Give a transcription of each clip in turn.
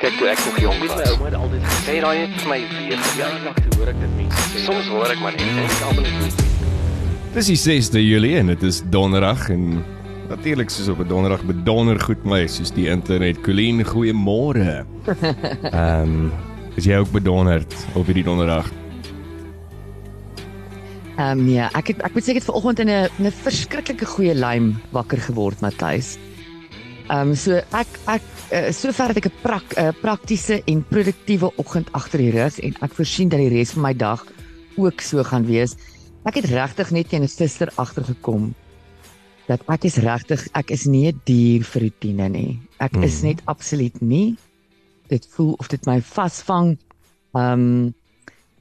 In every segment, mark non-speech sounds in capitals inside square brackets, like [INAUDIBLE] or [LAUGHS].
Kyk toe ek nog jonk was. My ouma het altyd gesê Sê daai het vir my weer ja, nog te hoor ek dit mense sê. Soms hoor ek maar net en ek almal net Dis die 6de Julie en dit is donderdag en natuurlik soos op 'n donderdag bedonder goed my soos die internet. Colleen, goeiemôre. [LAUGHS] Ehm um, is jy ook bedonderd op hierdie donderdag? Ehm um, nee, ek het ek moet sê ek het vanoggend in 'n 'n verskriklike goeie lym wakker geword, Matthys. Ehm um, so ek ek uh, sover het ek 'n prak, uh, praktiese en produktiewe oggend agter die rug en ek voorsien dat die res van my dag ook so gaan wees. Ek het regtig net teen 'n suster agtergekom dat ek is regtig ek is nie 'n dier vir rutine nie. Ek mm. is net absoluut nie. Dit voel of dit my vasvang. Ehm um,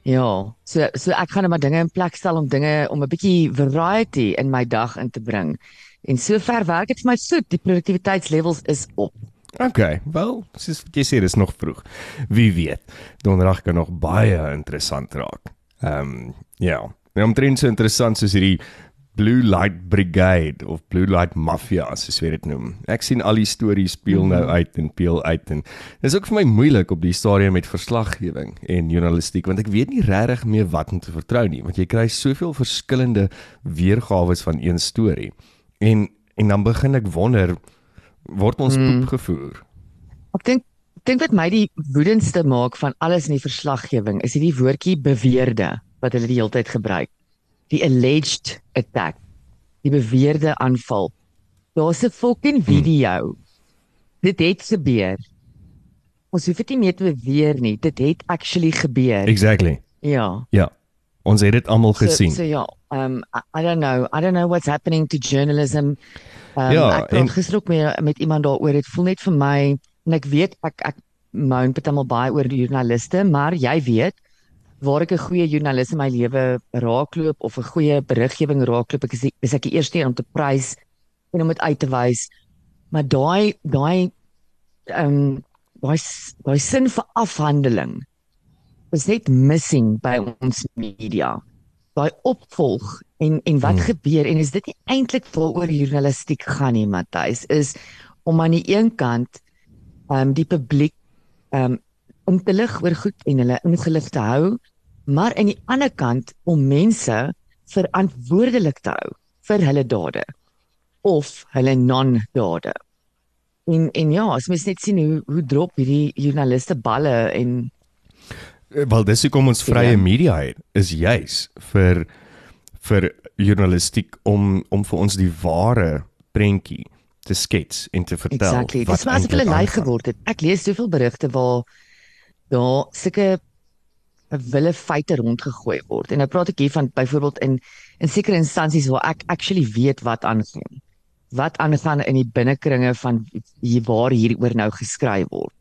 Ja, so so ek gaan net maar dinge in plek stel om dinge om 'n bietjie variety in my dag in te bring. En sover werk dit vir my soet. Die produktiwiteitslevels is op. OK, wel, soos jy sê, dis nog vroeg. Wie weet. Donderdag kan nog baie interessant raak. Ehm um, ja, nou omtrent so interessant soos hierdie Blue Light Brigade of Blue Light Mafia soos jy dit noem. Ek sien al die stories speel nou Mhm. uit en peel uit en dis ook vir my moeilik op die stadium met verslaggewing en journalistiek want ek weet nie regtig meer wat om te vertrou nie want jy kry soveel verskillende weergawe van een storie. En en dan begin ek wonder word ons Hmm. poep gevoer? Ek dink dink wat my die woedendste maak van alles in die verslaggewing is hierdie woordjie beweerde wat hulle die hele tyd gebruik. Die alleged attack. Die beweerde aanval. Daar's 'n fucking video. Dit het gebeur. Ons hoef dit nie meer te beweer nie. Dit het actually gebeur. Exactly. Ja. Ja. Ons het dit almal gesien. So, so ja, um I, I don't know. I don't know what's happening to journalism. Um Ja, ek gister ook met met iemand daaroor. Dit voel net vir my en ek weet ek ek moan partymal baie oor joernaliste, maar jy weet waar ek 'n goeie joernalis in my lewe raakloop of 'n goeie beriggewing raakloop, ek is die, is ek die eerste een om te prys en om dit uit te wys. Maar daai daai ehm daai daai sin vir afhandeling is net missing by ons media. Daai opvolg en en wat Hmm. gebeur en is dit nie eintlik waaroor journalistiek gaan nie, Matthys, is om aan die een kant ehm um, die publiek ehm um, om te lig oor goed en hulle ingelig te hou, maar aan die ander kant om mense verantwoordelik te hou vir hulle dade of hulle non-dade. En en ja, as mens net sien hoe hoe drop hierdie joernaliste balle en Wel dis hoekom ons vrye Ja. media het is juis vir vir journalistiek om om vir ons die ware prentjie te skets en te vertel. Exactly. Dis maar asof hulle lui geword het. Ek lees soveel berigte waar daar sulke wille feite rondgegooi word. En nou praat ek hier van byvoorbeeld in in sekere instansies waar ek actually weet wat aangaan. Wat aangaan in die binnekringe van hier waar hieroor nou geskryf word.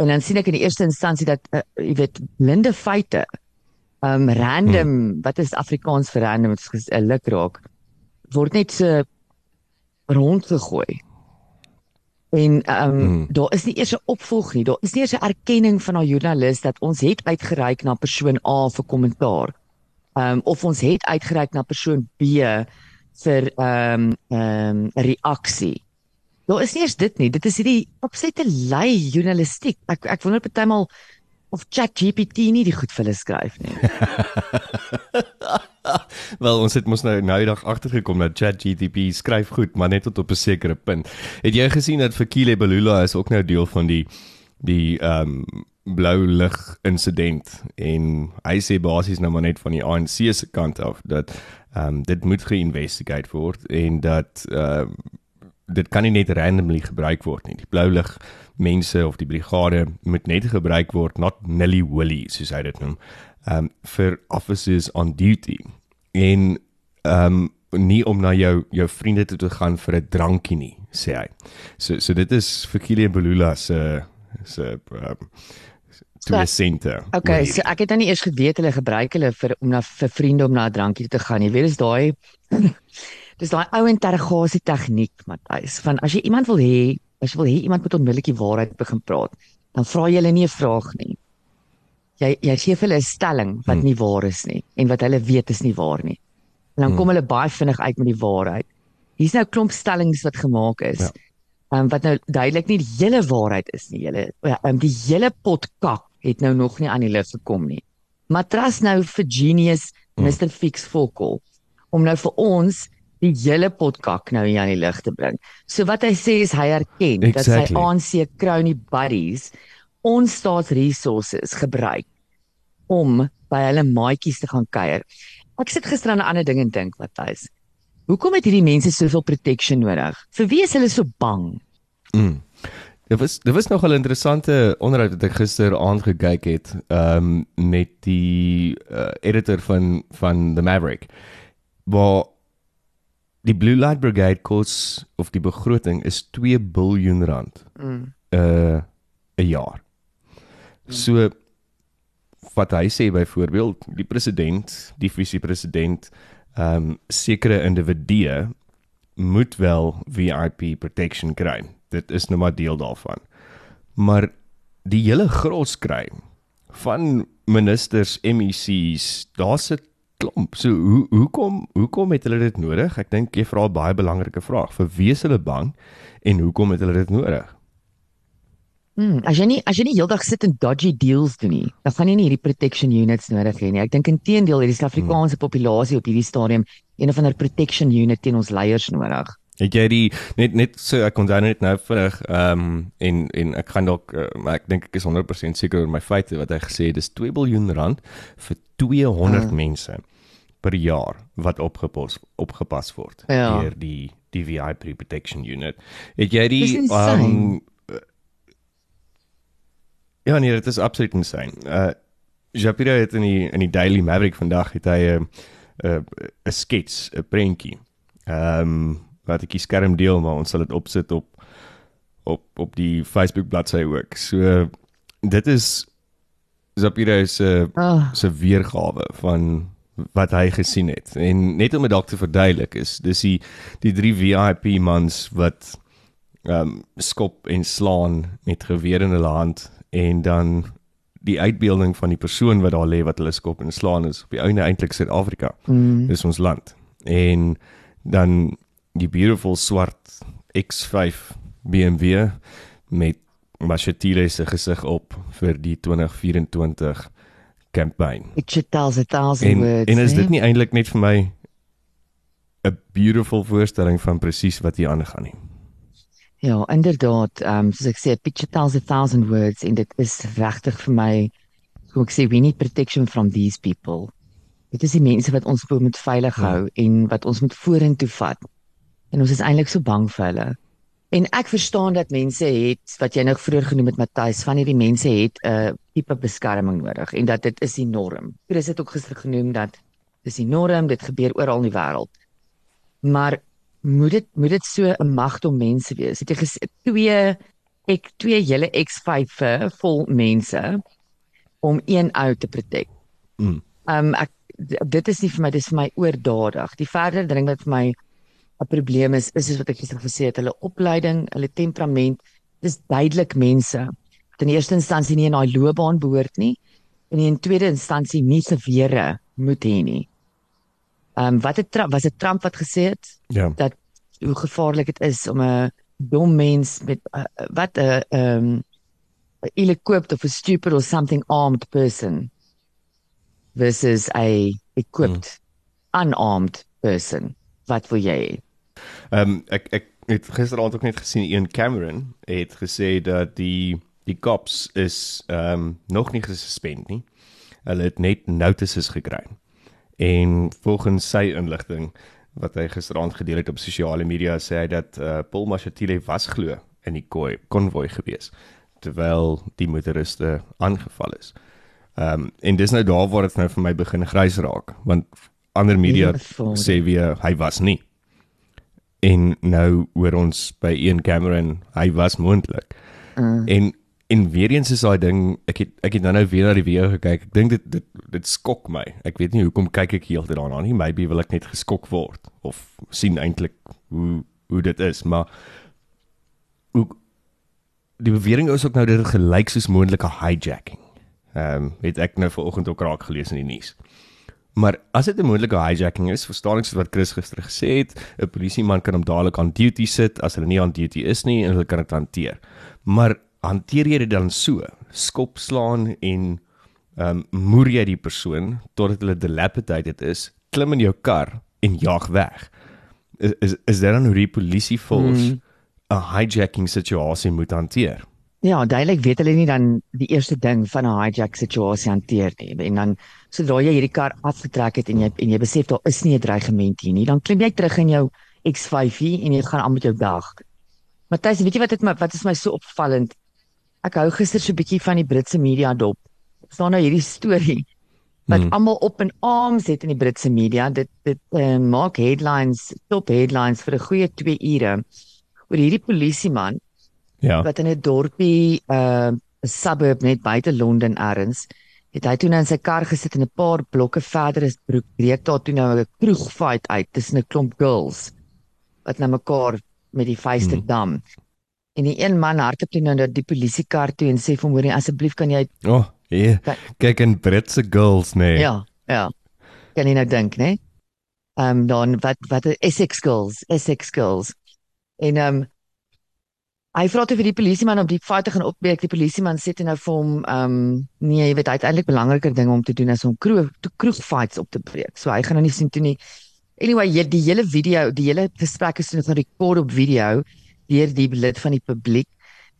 En dan sien ek in die eerste instansie dat uh, jy weet blinde feite um random hmm. wat is Afrikaans vir random dit is 'n luk raak word net so rondgegooi. En ehm um, Hmm. daar is nie eers 'n opvolg nie. Daar is nie eers 'n erkenning van 'n joernalis dat ons het uitgereik na persoon A vir kommentaar. Ehm um, of ons het uitgereik na persoon B vir ehm um, ehm um, reaksie. Daar is nie eers dit nie. Dit is hierdie opsette lei journalistiek. Ek ek wonder partymal of ChatGPT nie die goed vir hulle skryf nie. [LAUGHS] Wel ons het mos nou nou dag agtergekom dat ChatGPT skryf goed, maar net tot op 'n sekere punt. Het jy gesien dat Fikile Belula is ook nou deel van die die ehm um, blou lig insident en hy sê basies nou maar net van die ANC se kant af dat ehm um, dit moet geïnvestigeer word en dat ehm um, dit kan nie net randomly gebruik word nie. Die blou lig mense of die brigade moet net gebruik word not nilly willy soos hy dit noem. Um vir officers on duty. En um nie om na jou jou vriende toe te gaan vir 'n drankie nie, sê hy. So so dit is vir Kilian Belula se se um twee sente. Okay, so ek het nou nie eers geweet hulle gebruik hulle vir om na vir vriende om na 'n drankie te gaan. Jy weet dis daai dis daai ou interrogasie tegniek, Matthys, van as jy iemand wil hê, as jy wil hê iemand moet onmiddellik die waarheid begin praat, dan vra jy hulle nie 'n vraag nie. Jy jy gee vir hulle 'n stelling wat Hmm. nie waar is nie en wat hulle weet is nie waar nie. En dan Hmm. kom hulle baie vinnig uit met die waarheid. Hier's nou 'n klomp stellings wat gemaak is. Ja. um, wat nou duidelik nie die hele waarheid is nie. Julle um, die hele pot kak het nou nog nie aan die lig gekom nie. Matras nou vir genius Mr Fix Fokol om nou vir ons die hele pot kak nou hier aan die lig te bring. So wat hy sê is hy erken Exactly. dat sy ANC crony buddies ons staatsresources gebruik om by hulle maatjies te gaan kuier. Ek sit gister aan 'n ander ding en dink, Matthys. Hoekom het hierdie mense soveel protection nodig? Vir wie is hulle so bang? Mm. Dit was dit was nogal 'n interessante onderhoud wat ek gister aand gekyk het, ehm um, met die uh, editor van van The Maverick. Waar die Blue Light Brigade kos of die begroting is 2 miljard rand Mm. uh 'n jaar. So wat hy sê byvoorbeeld, die president, die visiepresident, ehm um, sekere individue moet wel VIP protection kry. Dit is nou maar deel daarvan. Maar die hele gros kry van ministers, MECs, daar's 'n klomp. So hoe hoekom hoekom het hulle dit nodig? Ek dink jy vra 'n baie belangrike vraag. Vir wie is hulle bang en hoekom het hulle dit nodig? Hmm, as jy nie as jy nie heeldag sit en dodgy deals doen nie, dan gaan jy nie hierdie protection units nodig hê nie. Ek dink inteendeel hierdie Suid-Afrikaanse populasie op hierdie stadium een of ander protection unit teen ons leiers nodig. Het jy die net net so ek onthou net nou vinnig ehm um, en en ek gaan dalk uh, ek dink ek is 100% seker oor my feite wat hy gesê het dis 2 miljard rand vir 200 Ah. mense per jaar wat opgepas opgepas word Ja. deur die die VIP protection unit. Het jy die um, Ja nee, dit is absoluut insane. Uh Japira het in die in die Daily Maverick vandag het hy 'n 'n 'n skets, 'n prentjie. Ehm um, wat ek die skerm deel, maar ons sal dit opsit op op op die Facebook bladsy ook. So dit is Japira se Ah, se weergawe van wat hy gesien het. En net om dit dalk te verduidelik is, dis die die drie VIP mans wat ehm um, skop en slaan met geweer in hulle hand en dan die uitbeelding van die persoon wat daar lê wat hulle skop en slaan is op die einde eintlik Suid-Afrika. mm, Dis ons land. En dan die beautiful swart X5 BMW met Machetile se gesig op vir die 2024 campaign. picture tells a thousand En words. en is dit nie eintlik net vir my 'n beautiful voorstelling van presies wat hier aangaan nie. Ja, inderdaad, ehm um, soos ek sê, a picture tells a thousand words en dit is regtig vir my hoe ek sê we need protection from these people. Dit is die mense wat ons moet veilig Ja. hou en wat ons moet vorentoe vat. En ons is eintlik so bang vir hulle. En ek verstaan dat mense het wat jy nou vroeër genoem het Matthys, van hierdie mense het 'n uh, tipe beskerming nodig en dat dit is die norm. Chris het ook gister genoem dat dis die norm, dit gebeur oral in die wêreld. Maar moet dit moet dit so 'n magdom mense wees. Het jy gesê twee ek twee hele X5 vol mense om een ou te protect. Mm. Um ek dit is nie vir my dis vir my oordadig. Die verder ding wat vir my 'n probleem is is soos wat ek gister gesê het, hulle opleiding, hulle temperament, dis duidelik mense wat in eerste instansie nie in daai loopbaan behoort nie en in tweede instansie nie gewere moet hê nie. Um wat het Trump was dit Trump wat gesê het Ja. dat hoe gevaarlik dit is om 'n dom mens met uh, wat 'n um 'n ill-equipped of a stupid or something armed person versus a equipped unarmed person. Wat wil jy? hê? Ehm um, ek ek het gisteraand ook net gesien Ian Cameron het gesê dat die die cops is ehm um, nog nie gesuspend nie. Hulle het net notices gekry. En volgens sy inligting wat hy gisteraand gedeel het op sosiale media sê hy dat uh, Paul Mashatile was glo in die koi konvoi gewees terwyl die motoriste aangeval is. Ehm um, en dis nou daar waar dit nou vir my begin grys raak want ander media sê weer hy was nie. En nou hoor ons by Ian Cameron hy was moontlik. Uh, En en weer eens is daai ding ek het ek het nou nou weer na die video gekyk. Ek dink dit dit dit skok my. Ek weet nie hoekom kyk ek heeltyd daarna nie. Maybe wil ek net geskok word of sien eintlik hoe hoe dit is, maar hoe die bewering is ook nou dat dit gelyk soos moontlike hijacking. Ehm um, het ek nou vanoggend ook raak gelees in die nuus. Maar as dit 'n moontlike hijacking is, verstaan ek soos wat Chris gister gesê het, 'n polisieman kan hom dadelik aan duty sit as hulle nie aan duty is nie en hulle kan dit hanteer. Maar hanteer jy dit dan so? Skop slaan en ehm um, moer jy die persoon totdat hulle dilapidated is, klim in jou kar en jaag weg. Is is, is dit dan hoe die polisie 'n mm. hijacking situasie moet hanteer? Ja, duidelik weet hulle nie dan die eerste ding van 'n hijack situasie hanteer nie. En dan sodra jy hierdie kar afgetrek het en jy en jy besef daar is nie 'n dreigement hier nie, dan klim jy terug in jou X5 en jy gaan aan met jou dag. Matthys, weet jy wat dit my wat is my so opvallend? Ek hou gister so 'n bietjie van die Britse media dop. staan nou hierdie storie wat hmm. almal op en arms het in die Britse media. Dit dit uh, maak headlines, top headlines vir 'n goeie 2 ure oor hierdie polisieman Ja. wat in 'n dorpie uh 'n suburb net buite Londen ergens het hy toe nou in sy kar gesit en 'n paar blokke verder is broek breek daar toe nou 'n kroegfight uit tussen 'n klomp girls wat na mekaar met die vuiste Hmm. dam. En die een man hardloop toe nou na die polisiekar toe en sê vir hom hoor asseblief kan jy O, oh, ja. Kyk. Kyk in Britse girls nê. Nee. ja ja kan jy nou dink nê? Ehm um, dan wat wat Essex girls, Essex girls. En ehm um, Hy vra toe vir die polisieman om die feite gaan opbreek. Die polisieman sê toe nou vir hom, ehm, um, nee, jy weet uiteindelik belangriker dinge om te doen as om kroeg toe kroegfights op te breek. So hy gaan nou nie sien toe nie. Anyway, jy, die hele video, die hele gesprek is nou gerekord op video deur die lid van die publiek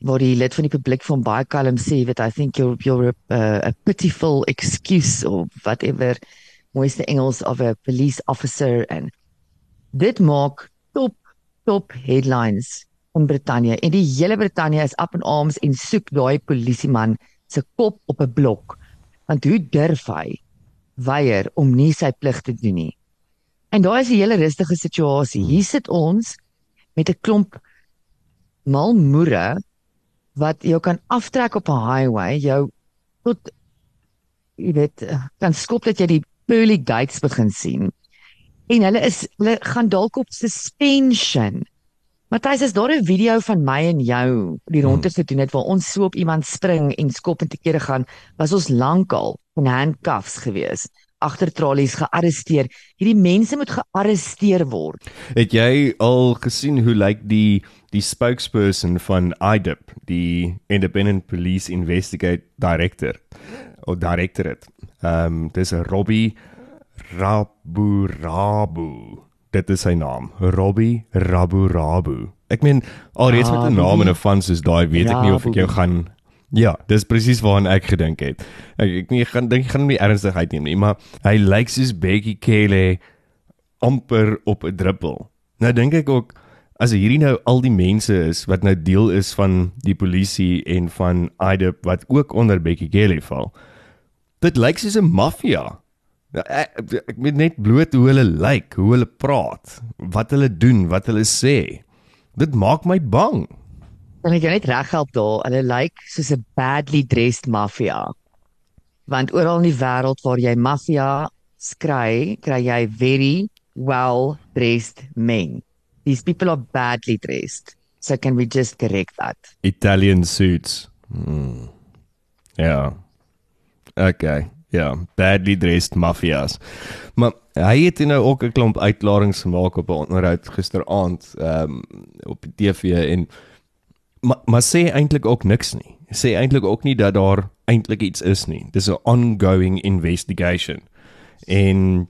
waar die lid van die publiek van baie kalm sê that I think you're you're a, a pitiful excuse or whatever mooiste Engels of a police officer and dit maak top top headlines in Brittanje en die hele Brittanje is up in arms en soek daai polisieman se kop op 'n blok. Want hoe durf hy weier om nie sy plig te doen nie? En daar is 'n hele rustige situasie. Hier sit ons met 'n klomp malmoere wat jou kan aftrek op 'n highway, jou tot jy weet kan skop dat jy die pearly gates begin sien. En hulle is hulle gaan dalk op suspension. Matthys, is daar 'n video van my en jou die rondte gedoen het waar ons so op iemand spring en skop en te kere gaan, was ons lankal in handcuffs gewees, agter tralies gearresteer. Hierdie mense moet gearresteer word. Het jy al gesien hoe lyk die die spokesperson van IDIP, die Independent Police Investigate Director of Directorate? Ehm um, dis Robbie Raburabu. Dit is sy naam, Robbie Raburabu. Ek meen alreeds met 'n naam en 'n van soos daai weet ek nie of ek jou gaan Ja, dis presies waaraan ek gedink het. Ek ek nie gaan dink ek gaan hom nie ernstig uitneem nie, maar hy lyk soos Becky Kelly amper op 'n druppel. Nou dink ek ook as hierdie nou al die mense is wat nou deel is van die polisie en van IDIP wat ook onder Becky Kelly val. Dit lyk soos 'n maffia. Nou, Ek, ek, weet net bloot hoe hulle lyk, hoe hulle praat, wat hulle doen, wat hulle sê. Dit maak my bang. Kan ek jou net reghelp daar? Hulle lyk soos 'n badly dressed mafia. Want oral in die wêreld waar jy mafia skry, kry jy very well dressed men. These people are badly dressed. So can we just correct that? Italian suits. Hmm. Ja. Okay. Ja, badly dressed mafias. Maar hy het nou ook 'n klomp uitlatings gemaak op 'n onderhoud gisteraand ehm um, op die TV en maar maar sê eintlik ook niks nie. Sê eintlik ook nie dat daar eintlik iets is nie. Dis 'n ongoing investigation. En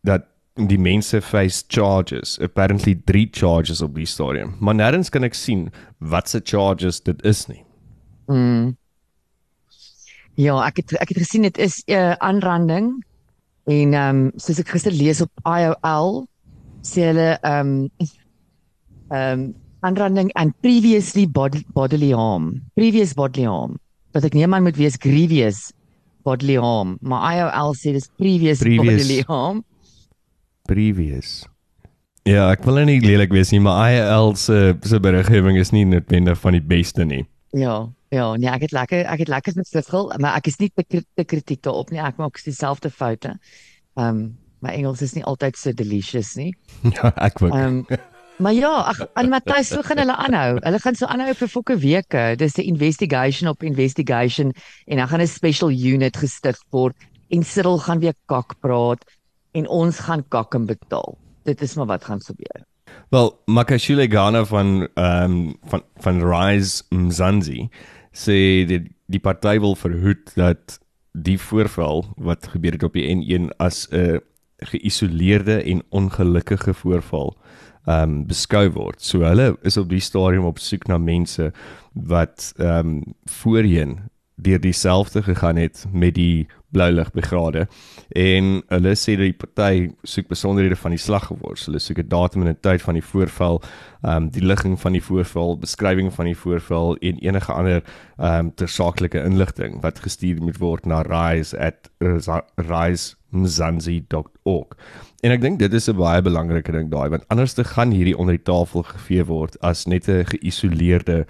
dat die mense face charges, apparently 3 charges op die stadium. Maar nêrens kan ek sien wat se charges dit is nie. Mm. Ja, ek het ek het gesien dit is 'n uh, aanranding en ehm um, soos ek gister lees op IOL sê hulle ehm ehm aanranding and previously bod bodily harm. Previous bodily harm. Dat ek neem aan moet wees grievous bodily harm, maar IOL sê dis previous, Previous. bodily harm. Previous. Ja, ek wil nie lelik wees nie, maar IL se se beriggewing is nie noodwendig van die beste nie. Ja, ja, nee, ek het lekker ek het lekker met verskil, maar ek is nie te, te kritiek daarop nie. Ek maak dieselfde foute. Ehm um, my Engels is nie altyd so delicious nie. [LAUGHS] Ja, ek ook. Ehm um, maar ja, ag aan Matthys so gaan hulle aanhou. Hulle gaan so aanhou vir fokke weke. Dis 'n investigation op investigation en dan gaan 'n special unit gestig word en Cyril gaan weer kak praat en ons gaan kakken betaal. Dit is maar wat gaan gebeur. Wel, Makashule Ghana van ehm um, van van Rise Mzansi sê die die party wil verhoed dat die voorval wat gebeur het op die N1 as 'n geïsoleerde en ongelukkige voorval ehm um, beskou word. So hulle is op die stadium op soek na mense wat ehm um, voorheen deur dieselfde gegaan het met die blou lig begrade en hulle sê dat die party soek besonderhede van die slag geword. Hulle soek 'n datum en 'n tyd van die voorval, ehm um, die ligging van die voorval, beskrywing van die voorval en enige ander ehm um, tersaaklike inligting wat gestuur moet word na rise@risemzansi.org. En ek dink dit is 'n baie belangrike ding daai want anders te gaan hierdie onder die tafel gevee word as net 'n geïsoleerde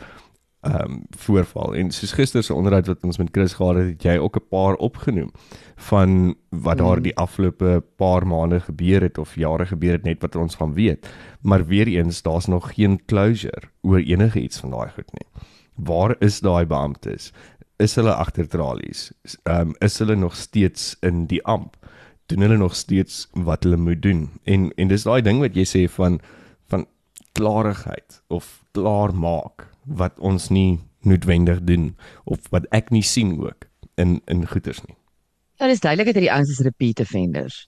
um, voorval en soos gister se onderhoud wat ons met Chris gehad het, het jy ook 'n paar opgenoem van wat daar die afgelope paar maande gebeur het of jare gebeur het net wat ons gaan weet. Maar weer eens, daar's nog geen closure oor enige iets van daai goed nie. Waar is daai beamptes? Is hulle agter tralies? Ehm um, is hulle nog steeds in die amp? Doen hulle nog steeds wat hulle moet doen? En en dis daai ding wat jy sê van van klarigheid of klaar maak wat ons nie noodwendig doen of wat ek nie sien ook in in goeters nie. Ja, dis duidelik dat hierdie ouens is repeat offenders.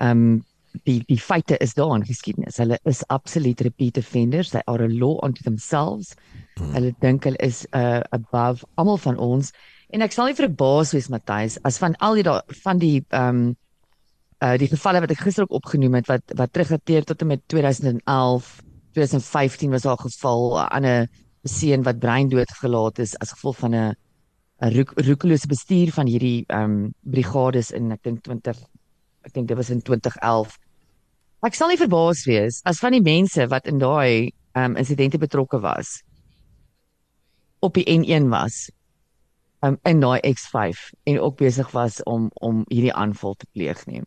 Ehm um, die die feite is daar in geskiedenis. Hulle is absoluut repeat offenders. They are a law unto themselves. Hmm. Hulle dink hulle is uh above almal van ons en ek sal nie verbaas wees Matthys as van al die van die ehm um, uh die gevalle wat ek gister ook opgenoem het wat wat terugdateer tot en met 2011 2015 was daar 'n geval aan 'n seun wat breindood gelaat is as gevolg van 'n 'n roekelose bestuur van hierdie ehm um, brigades in ek dink 20 ek dink dit was in 2011. Ek sal nie verbaas wees as van die mense wat in daai ehm um, insidente betrokke was op die N1 was um, in daai X5 en ook besig was om om hierdie aanval te pleeg nie.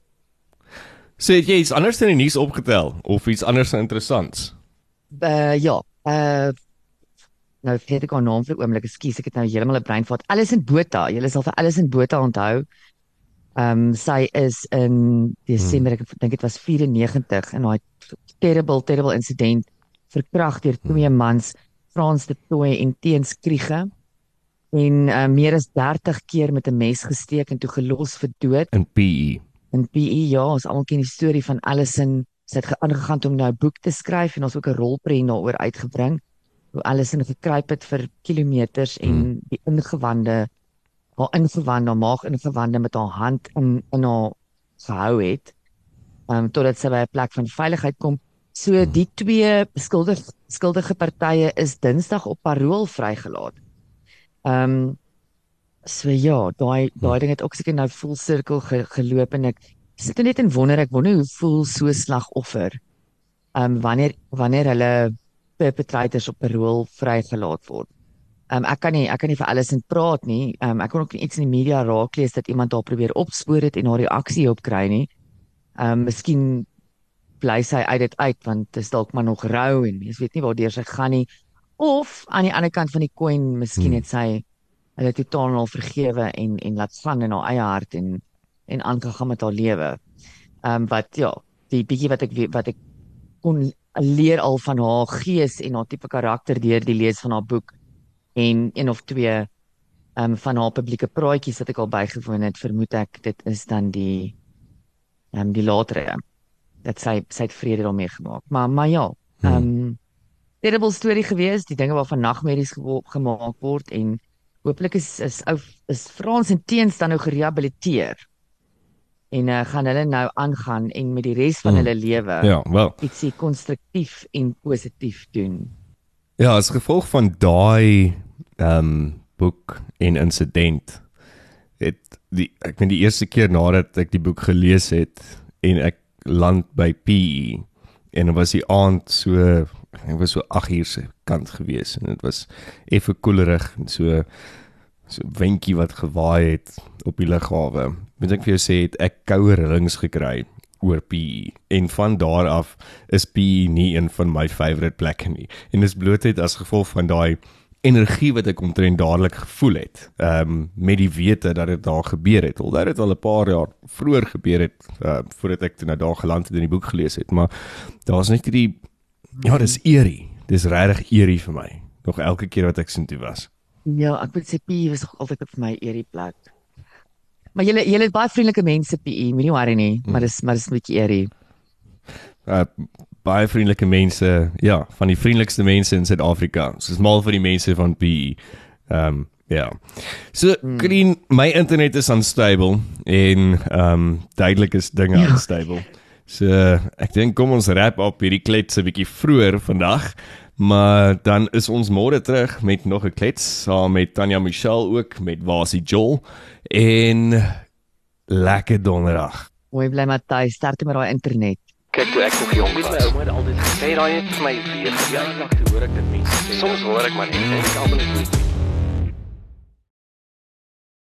Sê jy iets anders in die nuus opgetel of iets anders interessants? Uh ja, uh nou het ek 'n naam vir oomblik, ekskuus, ek het nou heeltemal 'n breinvat. Alison Botha, julle sal vir Alison Botha onthou. Ehm um, sy is in Desember, ek dink dit was 94 in daai terrible terrible incident verkragt deur twee mans, Frans de Tooy en Teens Kriege en uh, meer as 30 keer met 'n mes gesteek en toe gelos vir dood in PE. In PE ja, ons almal ken die storie van Alison. Sy het aangegaan om nou 'n boek te skryf en ons ook 'n rolprent daaroor uitgebring hoe alles in gekruip het vir kilometers en hmm. die ingewande haar ingewande haar maag ingewande met haar hand in in haar gehou het um, totdat sy by 'n plek van veiligheid kom so hmm. die twee skuldig skuldige partye is dinsdag op parol vrygelaat ehm um, so ja daai daai ding het ook seker nou vol sirkel ge, geloop en ek sit net en wonder ek wonder hoe voel so slagoffer ehm um, wanneer wanneer hulle perpetrators op parol vrygelaat word. Ehm um, ek kan nie ek kan nie vir alles in praat nie. Ehm um, ek kon ook iets in die media raak lees dat iemand daar probeer opspoor het en haar reaksie op kry nie. Ehm um, miskien bly sy uit dit uit want dit is dalk maar nog rou en mens weet nie waar deur sy gaan nie. Of aan die ander kant van die koin, miskien hmm. het sy hulle totaal al vergewe en en laat gaan in haar eie hart en en aangegaan met haar lewe. Ehm um, wat ja, die bietjie wat ek wat ek kon leer al van haar gees en haar tipe karakter deur die lees van haar boek en een of twee ehm um, van haar publieke praatjies wat ek al bygewoon het, vermoed ek dit is dan die ehm um, die latere dat sy sy het vrede daarmee gemaak. Maar maar ja, hmm. ehm um, terrible storie gewees, die dinge waarvan nagmerries gemaak word en hooplik is is ou is Frans en Teens dan nou gerehabiliteer en uh, gaan hulle nou aangaan en met die res van mm. hulle lewe ja, wel ietsie konstruktief en positief doen. Ja, as gevolg van daai ehm um, boek en insident het die ek meen die eerste keer nadat ek die boek gelees het en ek land by PE en dit was die aand so ek was so 8 uur se kant gewees en dit was effe koelerig en so so windjie wat gewaai het op die lughawe. Moet ek vir jou sê het ek koue rillings gekry oor PE en van daar af is PE nie een van my favourite plekke nie. En dis bloot net as gevolg van daai energie wat ek omtrent dadelik gevoel het. Ehm um, met die wete dat dit daar gebeur het. Alhoewel dit al 'n paar jaar vroeër gebeur het uh, voordat ek toe nou daar geland het en die boek gelees het, maar daar's net hierdie ja, dis eerie. Dis regtig eerie vir my. Nog elke keer wat ek sien toe was. Ja, ek moet sê PE was nog altyd vir my eerie plek. Maar julle julle het baie vriendelike mense PE, moenie worry nie, maar dis maar dis 'n bietjie eerie. Uh, baie vriendelike mense, ja, van die vriendelikste mense in Suid-Afrika. Soos mal vir die mense van PE. Ehm um, ja. So, Green, my internet is unstable en ehm um, duidelik is dinge Ja. unstable. So, ek dink kom ons wrap op hierdie klets 'n bietjie vroeër vandag. Maar dan is ons môre terug met nog 'n klets saam met Tanya Michelle ook met Wasie Joel en lekker donderdag. Mooi bly Matthys, sterkte met daai internet. Kyk toe ek nog jong Weet my was. ouma het altyd gesê Sê daai het vir my weer ja, toe hoor ek dit mense sê. Soms hoor ek maar net en ek almal net.